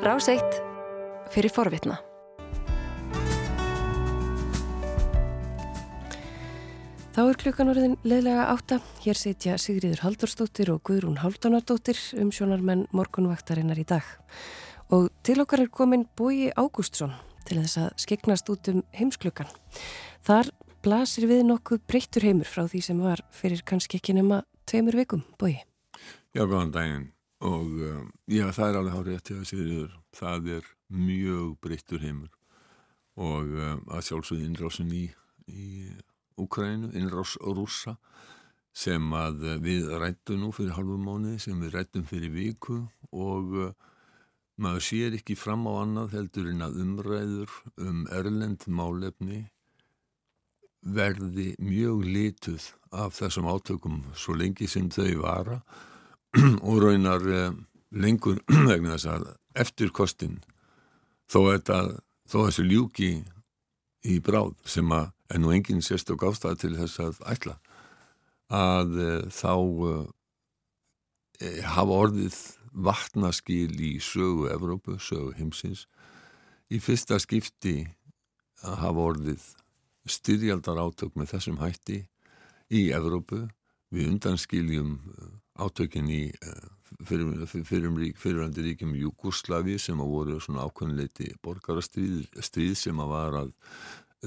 Ráseitt fyrir forvitna. Þá er klukkan orðin leðlega átta. Hér setja Sigriður Haldurstóttir og Guðrún Haldunardóttir um sjónarmenn morgunvaktarinnar í dag. Og til okkar er komin Bói Ágústsson til þess að skeknast út um heimsklukkan. Þar blasir við nokkuð breyttur heimur frá því sem var fyrir kannski ekki nema tveimur vikum, Bói. Já, góðan daginn og uh, já, það er alveg hárið eftir að Sigriður. Það er mjög breyttur heimur. Og uh, að sjálfsögðu innrásun í, í Úkrænu, innrás rúsa sem að við rættum nú fyrir halvum mánu, sem við rættum fyrir viku. Og uh, maður sér ekki fram á annað heldur en að umræður um erlend málefni verði mjög lituð af þessum átökum svo lengi sem þau vara. og raunar uh, lengur vegna þess að eftir kostin þó, þó þessu ljúki í bráð sem að en nú enginn sérstök ástæð til þess að ætla að e, þá e, hafa orðið vatnaskil í sögu Evrópu, sögu heimsins. Í fyrsta skipti að hafa orðið styrjaldar átök með þessum hætti í Evrópu við undanskiljum átökin í fyrirandi fyrir, ríkjum Júkoslavi sem að voru svona ákveðinleiti borgarastríð sem að var að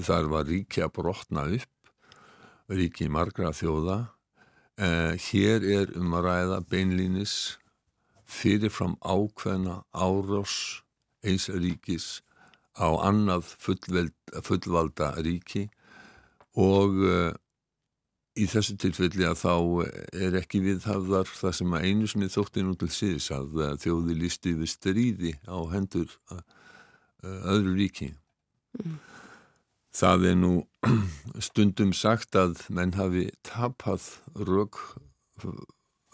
þar var ríki að brotna upp, ríki margra þjóða. Eh, hér er um að ræða beinlínis fyrirfram ákveðna árás eins ríkis á annað fullveld, fullvalda ríki og uh, í þessu tilfelli að þá er ekki viðhafðar það sem að einu sinni þótti nú til síðs að þjóði lísti við stríði á hendur öðru ríki. Mm. Það er nú stundum sagt að menn hafi tapað rök,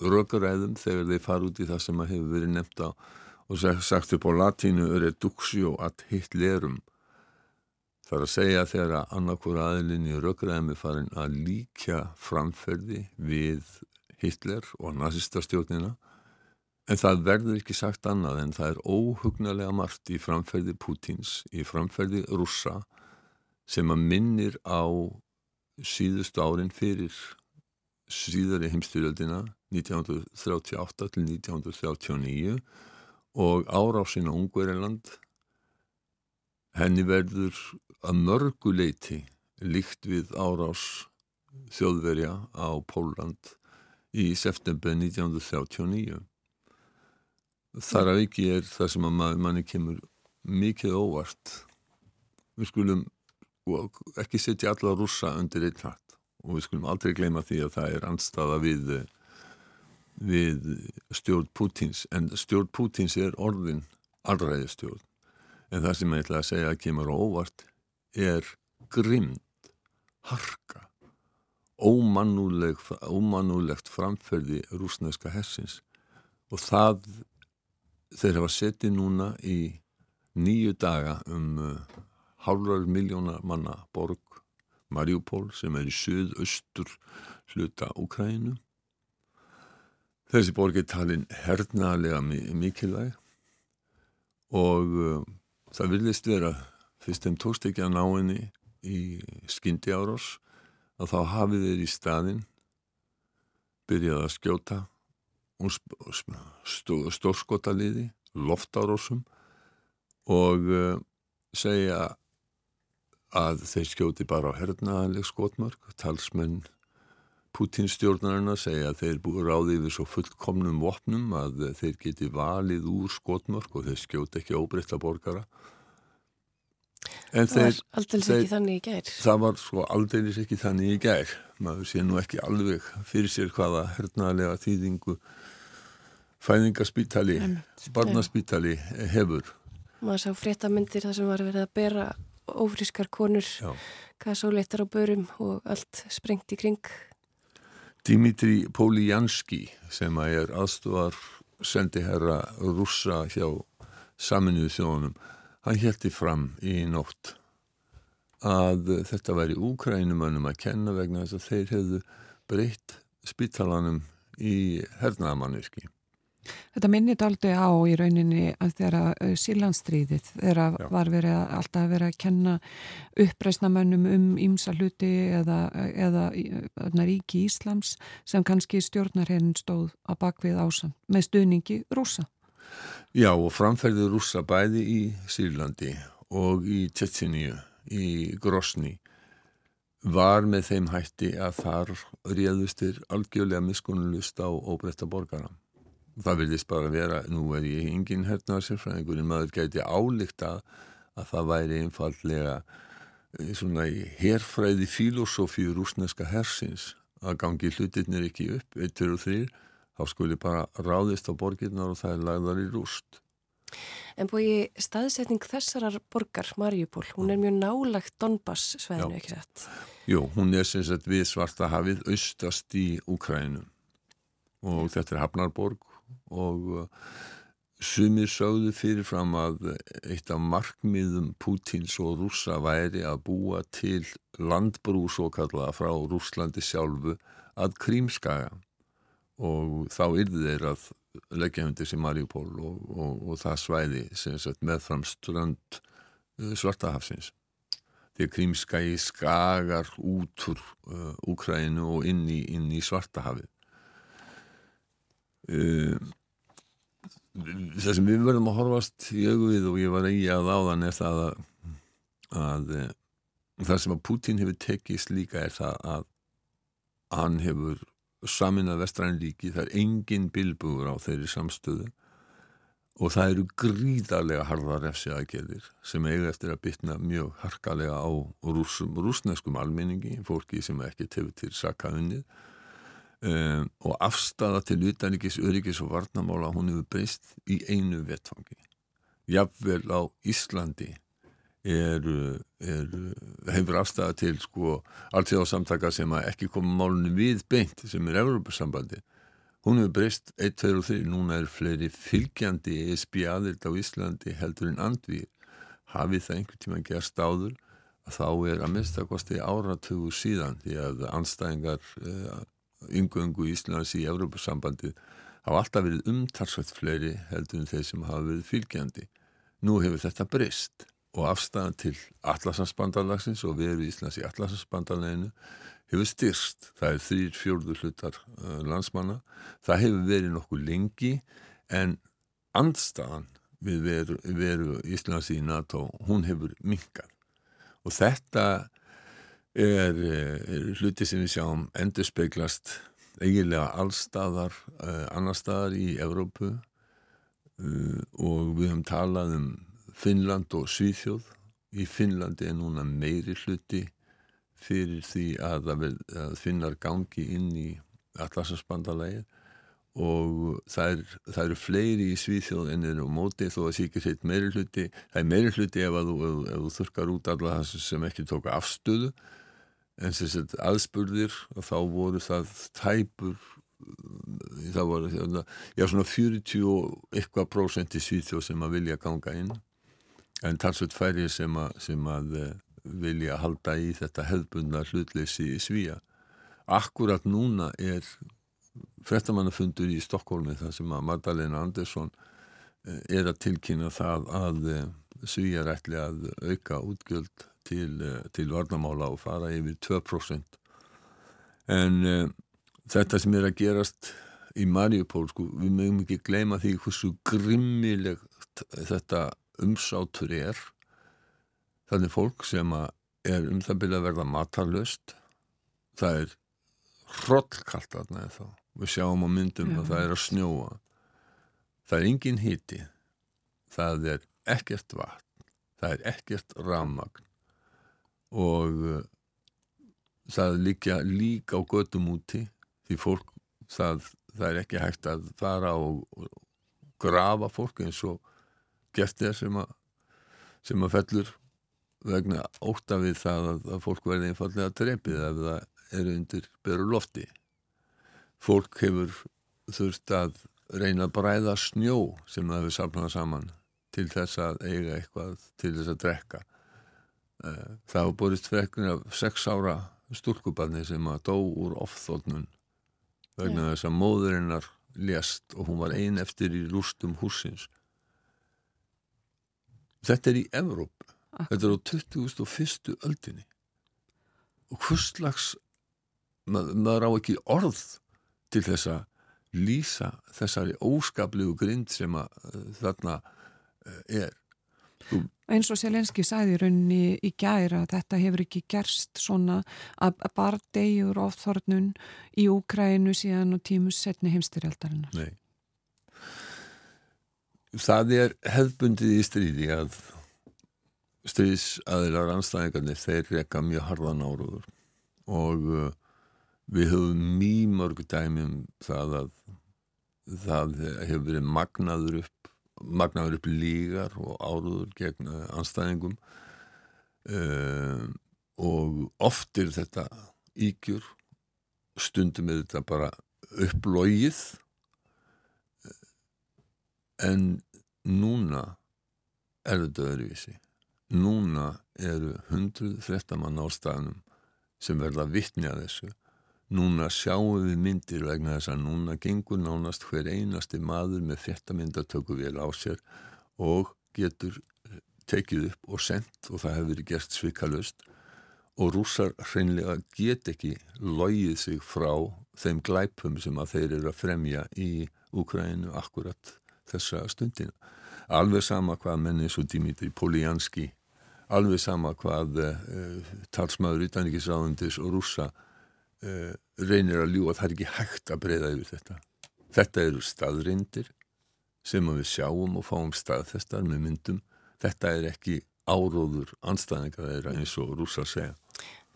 rökuræðum þegar þeir fara út í það sem að hefur verið nefnt á og sagt upp á latínu reduxio ad hitlerum. Það er að segja þegar annarkur aðilinn í rökuræðum er farin að líka framferði við Hitler og nazistastjórnina en það verður ekki sagt annað en það er óhugnarlega margt í framferði Pútins, í framferði russa sem að minnir á síðustu árin fyrir síðari heimstyrjöldina 1938 til 1939 og árásinn á Ungveriland henni verður að mörguleiti líkt við árás þjóðverja á Póland í september 1939 þar að ekki er það sem að manni kemur mikið óvart. Við skulum ekki setja alla rúsa undir einn hatt. Og við skulum aldrei gleyma því að það er anstaða við, við stjórn Pútins en stjórn Pútins er orðin allræði stjórn en það sem ég ætla að segja að kemur óvart er grimd, harka ómannúlegt, ómannúlegt framferði rúsneska hersins og það þeir hafa setið núna í nýju daga um hálfrar miljónar manna borg Mariupol sem er í söð-östur hluta Úkrænu. Þessi borg er talin hernaðlega mikilvæg og uh, það vilist vera fyrst þeim tókst ekki að ná henni í skyndi árás að þá hafið þeir í staðin byrjað að skjóta stórskotaliði loftárásum og uh, segja að þeir skjóti bara á hernaðaleg skotmörk, talsmenn Pútins stjórnarna segja að þeir búið ráðið við svo fullkomnum vopnum að þeir geti valið úr skotmörk og þeir skjóti ekki óbreytta borgara. En það þeir, var aldrei ekki þannig í gær. Það var sko aldrei ekki þannig í gær. Maður sé nú ekki alveg fyrir sér hvaða hernaðalega þýðingu fæðingarspítali, barnaspítali hefur. Maður sá fréttamindir þar sem var verið að bera ófrískar konur kasóleittar á börum og allt sprengt í kring Dimitri Polijanski sem að er aðstofar sendiherra rúsa hjá saminuðu þjónum hann heldi fram í nótt að þetta væri úkrænumönnum að kenna vegna þess að þeir hefðu breytt spítalanum í hernaðamannirki Þetta minnit aldrei á í rauninni að þeirra sílandstríðið þeirra var verið að, alltaf að vera að kenna uppreisnamönnum um ímsa hluti eða, eða, ríki Íslams sem kannski stjórnarherrin stóð á bakvið ásam með stuðningi rúsa. Já og framferðið rúsa bæði í Sýrlandi og í Tjettiníu, í Grosni var með þeim hætti að þar réðustir algjörlega miskunulust á óbreytta borgara. Það vilist bara vera, nú er ég engin hernaðarsérfræðingur en maður gæti álíkta að það væri einfallega eh, svona í herfræði filosófíu rúsneska hersins að gangi hlutirnir ekki upp, 1, 2 og 3 þá skuli bara ráðist á borgirnar og það er lagðar í rúst. En búið staðsetning þessarar borgar, Marjupól, hún er mjög nálagt Donbass sveðinu, ekki sett? Jú, hún er sem sagt við svarta hafið austast í Úkrænum og þetta er Hafnarborg og uh, sumir sögðu fyrirfram að eitt af markmiðum Pútins og rúsa væri að búa til landbrú svo kallaða frá Rúslandi sjálfu að Krímskaga og þá yrði þeir að leggja hundir sem Mariupól og, og, og það svæði sagt, meðfram strönd uh, svartahafsins. Þegar Krímskægi skagar út úr uh, Úkrænu og inn í, inn í svartahafi uh, það sem við verðum að horfast í augvið og ég var í að áðan er það að, að uh, það sem að Putin hefur tekist líka er það að hann hefur samin að vestræn líki, það er engin bilbugur á þeirri samstöðu og það eru gríðarlega harða refsi aðgerðir sem eiga eftir að bytna mjög harkalega á rúsneskum almenningi, fólki sem ekki tefur til sakaðunnið um, og afstafa til utanrikis, öryggis og varnamála hún hefur breyst í einu vettfangi. Jafnvel á Íslandi er, er, hefur afstæða til sko alltíðásamtaka sem ekki koma málunum við beint sem er Európa-sambandi hún hefur breyst 1, 2 og 3 núna er fleiri fylgjandi ESB aðild á Íslandi heldur en andvið hafið það einhvern tíma gerst áður að þá er að minnstakosti áratugu síðan því að anstæðingar yngöngu Íslands í Európa-sambandi hafa alltaf verið umtarsvægt fleiri heldur en þeir sem hafa verið fylgjandi. Nú hefur þetta breyst og afstæðan til Atlasansbandalagsins og veru Íslands í Atlasansbandaleginu hefur styrst. Það er þrýr fjórðu hlutar uh, landsmanna. Það hefur verið nokkuð lengi en andstæðan við veru, veru Íslands í NATO, hún hefur minkar. Og þetta er, er hluti sem við sjáum endur speiklast eiginlega allstaðar, uh, annar staðar í Evrópu og við höfum talað um Finnland og Svíþjóð. Í Finnlandi er núna meiri hluti fyrir því að, að finnar gangi inn í allarsasbandalægir og það, er, það eru fleiri í Svíþjóð en eru á móti þó að síkir hitt meiri hluti. Það er meiri hluti ef, þú, ef, ef þú þurkar út alla það sem ekki tóka afstöðu en sem sett aðspurðir og þá voru það tæpur það voru já, svona 40 og eitthvað prósent í Svíþjóð sem að vilja ganga inn en talsveit færi sem að, sem að eh, vilja halda í þetta hefðbundna hlutleysi í svíja. Akkurat núna er frettamannafundur í Stokkólmi þar sem að Magdalena Andersson eh, er að tilkynna það að eh, svíja rætli að auka útgjöld til, til varnamála og fara yfir 2%. En uh, þetta sem er að gerast í Mariupól, sko, við mögum ekki gleyma því hversu grimmilegt þetta umsátur er þannig fólk sem er um það byrja að verða matarlöst það er hrollkallt aðna eða þá við sjáum á myndum Já. að það er að snjóa. Það er engin hiti. Það er ekkert vatn. Það er ekkert ramagn og uh, það líka líka á gödum úti því fólk það, það er ekki hægt að fara og grafa fólk eins og gert er sem að sem að fellur vegna óta við það að, að fólk verði einfallega drepið ef það er undir beru lofti. Fólk hefur þurft að reyna að bræða snjó sem það hefur safnað saman til þess að eiga eitthvað til þess að drekka. Eh, það hafa borist frekkur af sex ára stúrkubarni sem að dó úr ofþóknun vegna þess að móðurinnar lést og hún var ein eftir í rústum húsins þetta er í Evróp þetta er á 2001. öldinni. Og hvurslags mað, maður á ekki orð til þess að lýsa þessari óskaplegu grind sem að uh, þarna uh, er. Þú... eins og Selenski sæði rauninni í gæra að þetta hefur ekki gerst svona að bara degjur ofþornun í Úkrænu síðan og tímus setni heimstyrjaldarinnar Nei Það er hefbundið í stríði að stríðsaðilar anstæðingarnir þeir rekka mjög harðan áróður. Og uh, við höfum mjög mörg dæmum það að það hefur verið magnaður upp magnaður upp lígar og áróður gegn uh, anstæðingum uh, og oft er þetta ígjur stundum er þetta bara upplógið en núna er þetta öðruvísi. Núna eru hundruð frettamann á staðnum sem verða vittni að þessu. Núna sjáum við myndir vegna þess að núna gengur nánast hver einasti maður með frettamyndatöku vel á sér og getur tekið upp og sendt og það hefur gert svikalust. Og rússar hreinlega get ekki logið sig frá þeim glæpum sem að þeir eru að fremja í Úkrænu akkurat þessa stundina. Alveg sama hvað menni svo Dimitri Poljanski alveg sama hvað uh, talsmaður utanrikiðsráðundis og rúsa uh, reynir að ljúa það er ekki hægt að breyða yfir þetta. Þetta eru staðrindir sem við sjáum og fáum staðfestar með myndum. Þetta er ekki áróður anstæðingar þeirra eins og rúsa segja.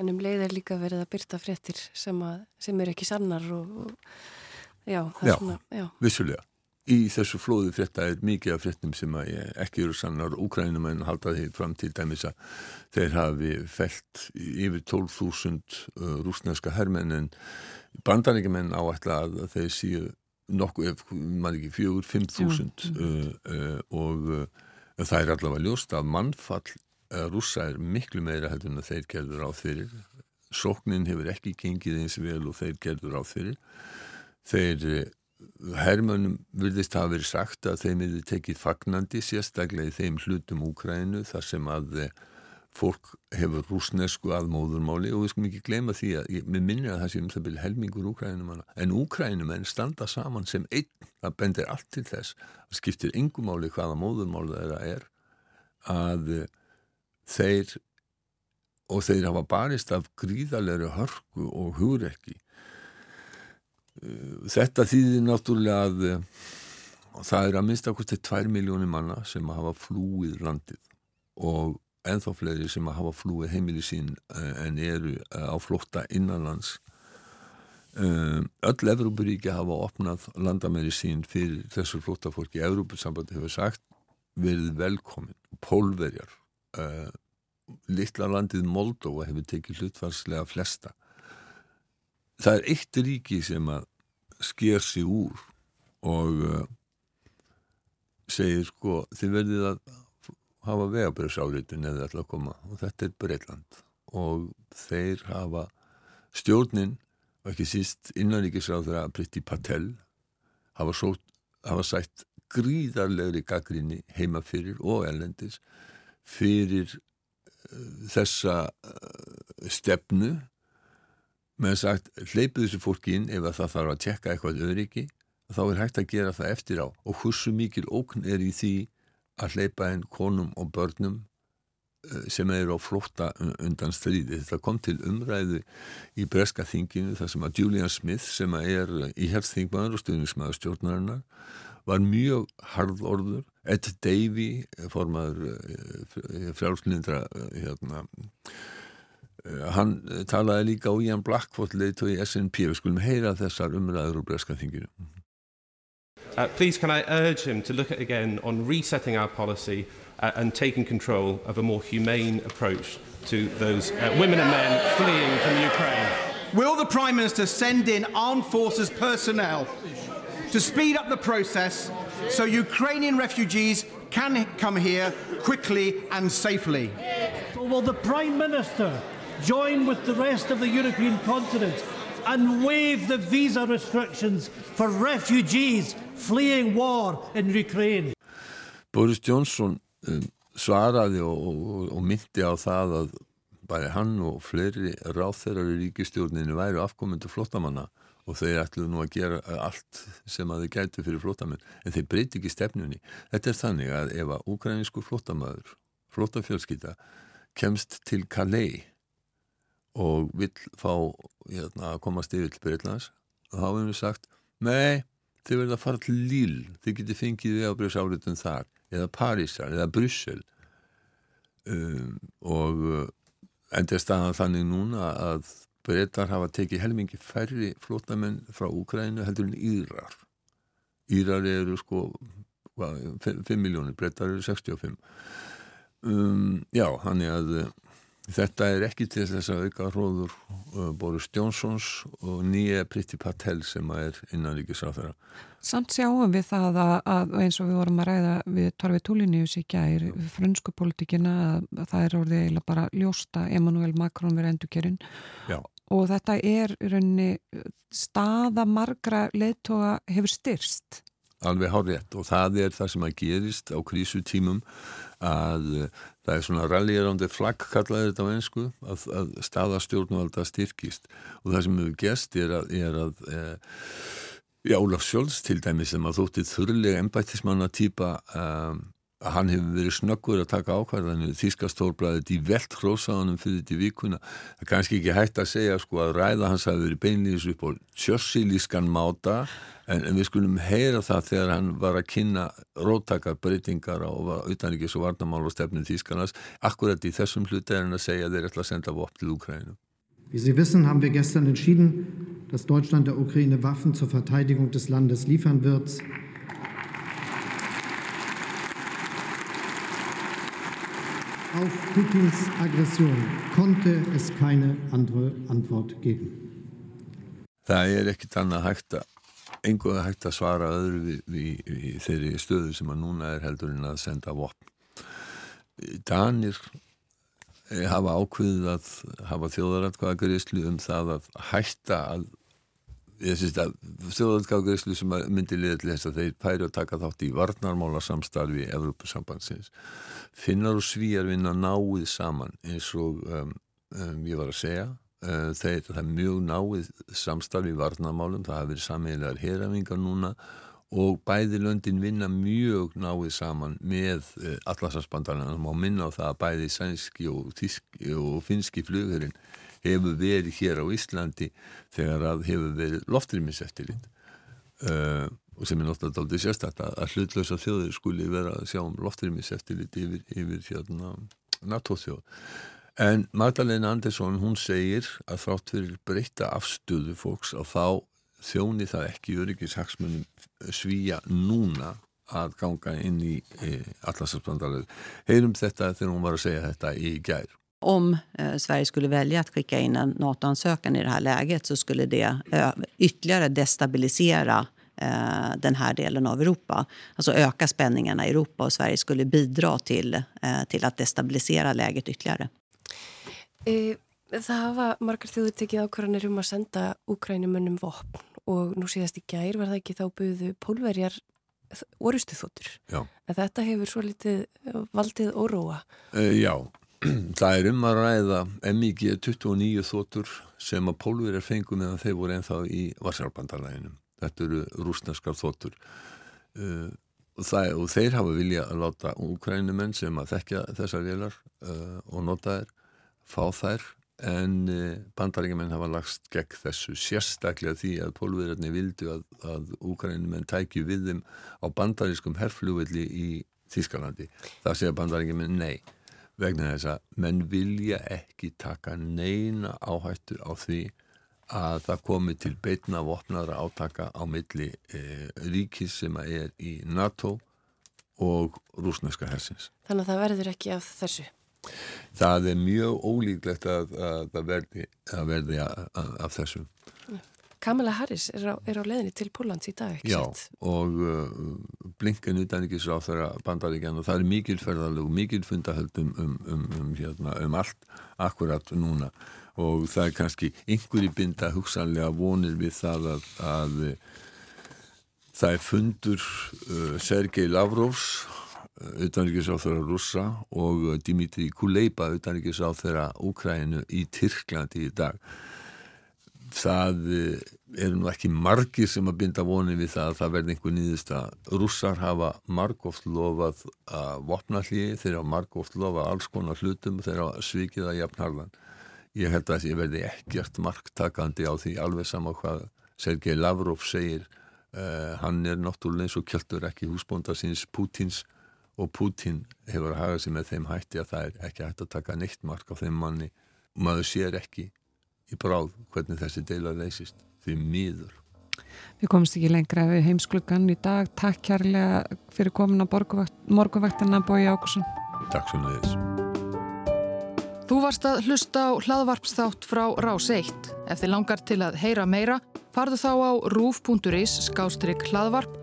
En um leið er líka verið að byrta fréttir sem, að, sem er ekki sannar og, og já, það er já, svona Já, vissulega í þessu flóðu frétta er mikið af fréttum sem ekki eru sannar. Úkrænum en halda því fram til dæmis að þeir hafi felt yfir 12.000 uh, rúsneska herrmenn en bandaríkjumenn áætla að þeir síu nokkuð, maður ekki fjögur, 5.000 uh, uh, og uh, það er allavega ljóst að mannfall uh, rúsa er miklu meira heldur en þeir gerður á fyrir. Sóknin hefur ekki gengið eins vel og þeir gerður á fyrir. Þeir hermönum vilðist hafa verið sagt að þeim hefði tekið fagnandi sérstaklega í þeim hlutum Úkrænu þar sem að eh, fólk hefur rúsnesku að móðurmáli. Og við skum ekki gleyma því að við minnum að það sé um það byrja helmingur Úkrænum en Úkrænum en standa saman sem einn, það bendir allt til þess það skiptir yngumáli hvaða móðurmáli þeirra er að eh, þeir og þeir hafa barist af gríðalegri hörku og hugrekki Þetta þýðir náttúrulega að eh, það er að minnstakosti 2 miljónir manna sem hafa flúið landið og enþá fleiri sem hafa flúið heimili sín eh, en eru eh, á flotta innanlands. Öll Evrópuríki hafa opnað landamæri sín fyrir þessu flotta fólki. Evrópusambandi hefur sagt verið velkomin, pólverjar, litla landið Moldova hefur tekið hlutfarslega flesta. Það er eitt ríki sem að sker sig úr og uh, segir sko þið verðið að hafa vegabröðsáriðin eða alltaf að koma. Og þetta er Breitland og þeir hafa stjórnin og ekki síst innanríkisráður að Britti Patel hafa, svo, hafa sætt gríðarlegri gaggrinni heima fyrir og elendis fyrir uh, þessa uh, stefnu með sagt hleypið þessu fólki inn ef það þarf að tjekka eitthvað öryggi þá er hægt að gera það eftir á og hversu mikil ókn er í því að hleypa inn konum og börnum eh, sem eru á flótta undan stríði. Þetta kom til umræðu í breska þinginu þar sem að Julian Smith sem er íhjálpsþingmaður og stuðnismæður stjórnarinnar var mjög harðorður Ed Davey formaður eh, frjálslindra eh, hérna hann eh, talaði líka á Ian Blackford leitt og í SNP við skulum heyra þessar umræður úr breska þinginu. Uh, Please can I urge him to look at again on resetting our policy uh, and taking control of a more humane approach to those uh, women and men fleeing from Ukraine? Will the Prime Minister send in armed forces personnel to speed up the process so Ukrainian refugees can come here quickly and safely? Will the Prime Minister join with the rest of the European continent and waive the visa restrictions for refugees fleeing war in Ukraine. Boris Johnson um, svaraði og, og, og myndi á það að bæði hann og fleiri ráþeirar í ríkistjórninu væri afkomundu flottamanna og þeir ætlu nú að gera allt sem að þeir gætu fyrir flottamenn en þeir breyti ekki stefnunni. Þetta er þannig að ef að ukrainísku flottamæður, flottafjölskylda kemst til Calais og vill fá hérna, að komast yfir til Breitlands og þá hefum við sagt, nei þið verða að fara til Lille, þið getur fengið við ábreyðsáriðum þar, eða Parísar eða Bryssel um, og enda er staðan þannig núna að breytar hafa tekið helmingi færri flótamenn frá Úkrænu heldur en Írar. Írar eru sko 5 miljónir, breytar eru 65 um, já, hann er að Þetta er ekki til þess að auka hróður uh, Boris Jónsons og nýja Priti Patel sem er þeirra. Samt sjáum við það að, að eins og við vorum að ræða við Torfi Túlinius í gæri frönsku pólitíkina að, að það er orðið eiginlega bara ljósta Emmanuel Macron verið endurkerinn og þetta er raunni staða margra leittóa hefur styrst. Alveg hárið og það er það sem að gerist á krísutímum að það er svona rallýrandi flagg kallaði þetta á einsku að, að staðastjórnvalda styrkist. Og það sem hefur gest er að, er að e, já, Ólaf Sjóls til dæmi sem að þóttið þurrlega embættismanna týpa um, að hann hefur verið snöggur að taka ákvæðanir Þískastórblæðið í velt hrósaðanum fyrir þetta vikuna. Það er kannski ekki hægt að segja sko að ræða hans hafi verið beinlýðis upp á tjössilískan máta en, en við skulum heyra það þegar hann var að kynna róttakar breytingar á utanrikis og varnamál og stefnum Þískarnas. Akkurat í þessum hluti er hann að segja að þeir ætla að senda vopn til Ukraínu. Wie Sie wissen, haben wir gestern entschieden, dass Deutschland der Ukraine Waffen zur Verteidigung des Landes liefern wird. Auf Putins Aggression konnte es keine andere Antwort geben. Það er ekkit annað hægt að einhverja hægt að svara öðru við, við, við þeirri stöðu sem að núna er heldur en að senda vopn. Danir eh, hafa ákveðið að hafa þjóðaratkvæðagreyslu um það að hætta að þjóðaratkvæðagreyslu sem myndi liða til þess að þeir pæri að taka þátt í varnarmála samstarfi í Evrópusambandsins. Finnar og svíjar vinna náið saman eins og um, um, ég var að segja. Uh, þeir, það er mjög náið samstarf í varnamálum, það hafi verið sameiginlegar herafingar núna og bæði löndin vinna mjög náið saman með uh, allarsasbandarinn og má minna á það að bæði sænski og, og finski flugurinn hefur verið hér á Íslandi þegar að hefur verið loftrýmiseftirlit uh, og sem er náttúrulega aldrei sérstakta að hlutlösa þjóðir skuli vera að sjá um loftrýmis eftir liti yfir, yfir hérna NATO-þjóð. En Magdalena Andersson hún segir að þátt fyrir breyta afstöðu fólks og þá þjóni það ekki öryggishagsmunum svíja núna að ganga inn í e, allarsafsbandarlegu. Heyrum þetta þegar hún var að segja þetta í gær. Om eh, Sverige skulle välja att skicka in en NATO-ansökan i det här läget så skulle det eh, ytterligare destabilisera Eh, den här delen av Europa. Alltså öka spänningarna i Europa og Sverige skulle bidra til, eh, til að destabilisera läget ytterligare. E, það hafa margar þjóður tekið ákvarðanir um að senda Úkrænumönnum vopn og nú síðast í gær var það ekki þá buðu pólverjar orustu þóttur. En þetta hefur svo litið valdið óróa. E, já, það er um að ræða MIG 29 þóttur sem að pólverjar fengum meðan þeir voru ennþá í Varsjálfbandalæginum þetta eru rúsneskar þóttur uh, og, það, og þeir hafa vilja að láta úkrænumenn sem að þekkja þessar velar uh, og nota þær, fá þær en uh, bandarækjumenn hafa lagst gegn þessu sérstaklega því að pólverðarni vildu að, að úkrænumenn tækju við þeim á bandarískum herflugvelli í Þískalandi. Það segja bandarækjumenn nei vegna þess að menn vilja ekki taka neina áhættu á því að það komi til beitna vopnara átaka á milli e, ríkis sem er í NATO og rúsneska hersins. Þannig að það verður ekki af þessu? Það er mjög ólíklegt að það verði, að verði af þessu. Kamala Harris er á, er á leðinni til Pólans í dag, ekki sett? Já, og uh, blinken utan ekki sá þeirra bandaríkjan og það er mikil ferðalög, mikil fundahöldum um, um, um, hérna, um allt akkurat núna og það er kannski einhverji binda hugsanlega vonir við það að, að það er fundur uh, Sergei Lavrovs utanrikiðsáþurra rússa og Dimitri Kuleipa utanrikiðsáþurra Úkrænu í Tyrklandi í dag. Það eru nú ekki margir sem að binda vonið við það að það verði einhver nýðist að rússar hafa margóft lofað að vopna hlýði, þeir hafa margóft lofað alls konar hlutum, þeir hafa svikið að jafnharðan. Ég held að ég verði ekkert marktakandi á því alveg sama hvað Sergei Lavrov segir. Uh, hann er náttúrulega eins og kjöldur ekki húsbónda síns Pútins og Pútin hefur að haga sig með þeim hætti að það er ekki hægt að taka neitt mark á þeim manni og maður sér ekki í bráð hvernig þessi deila leysist því miður. Við komumst ekki lengra við heimskluggan í dag. Takk kærlega fyrir komin á morgunvaktina Bói Ákusson. Takk svo leiðis. Þú varst að hlusta á hlaðvarpsþátt frá Rás 1. Ef þið langar til að heyra meira, farðu þá á rúf.is skástrygg hlaðvarp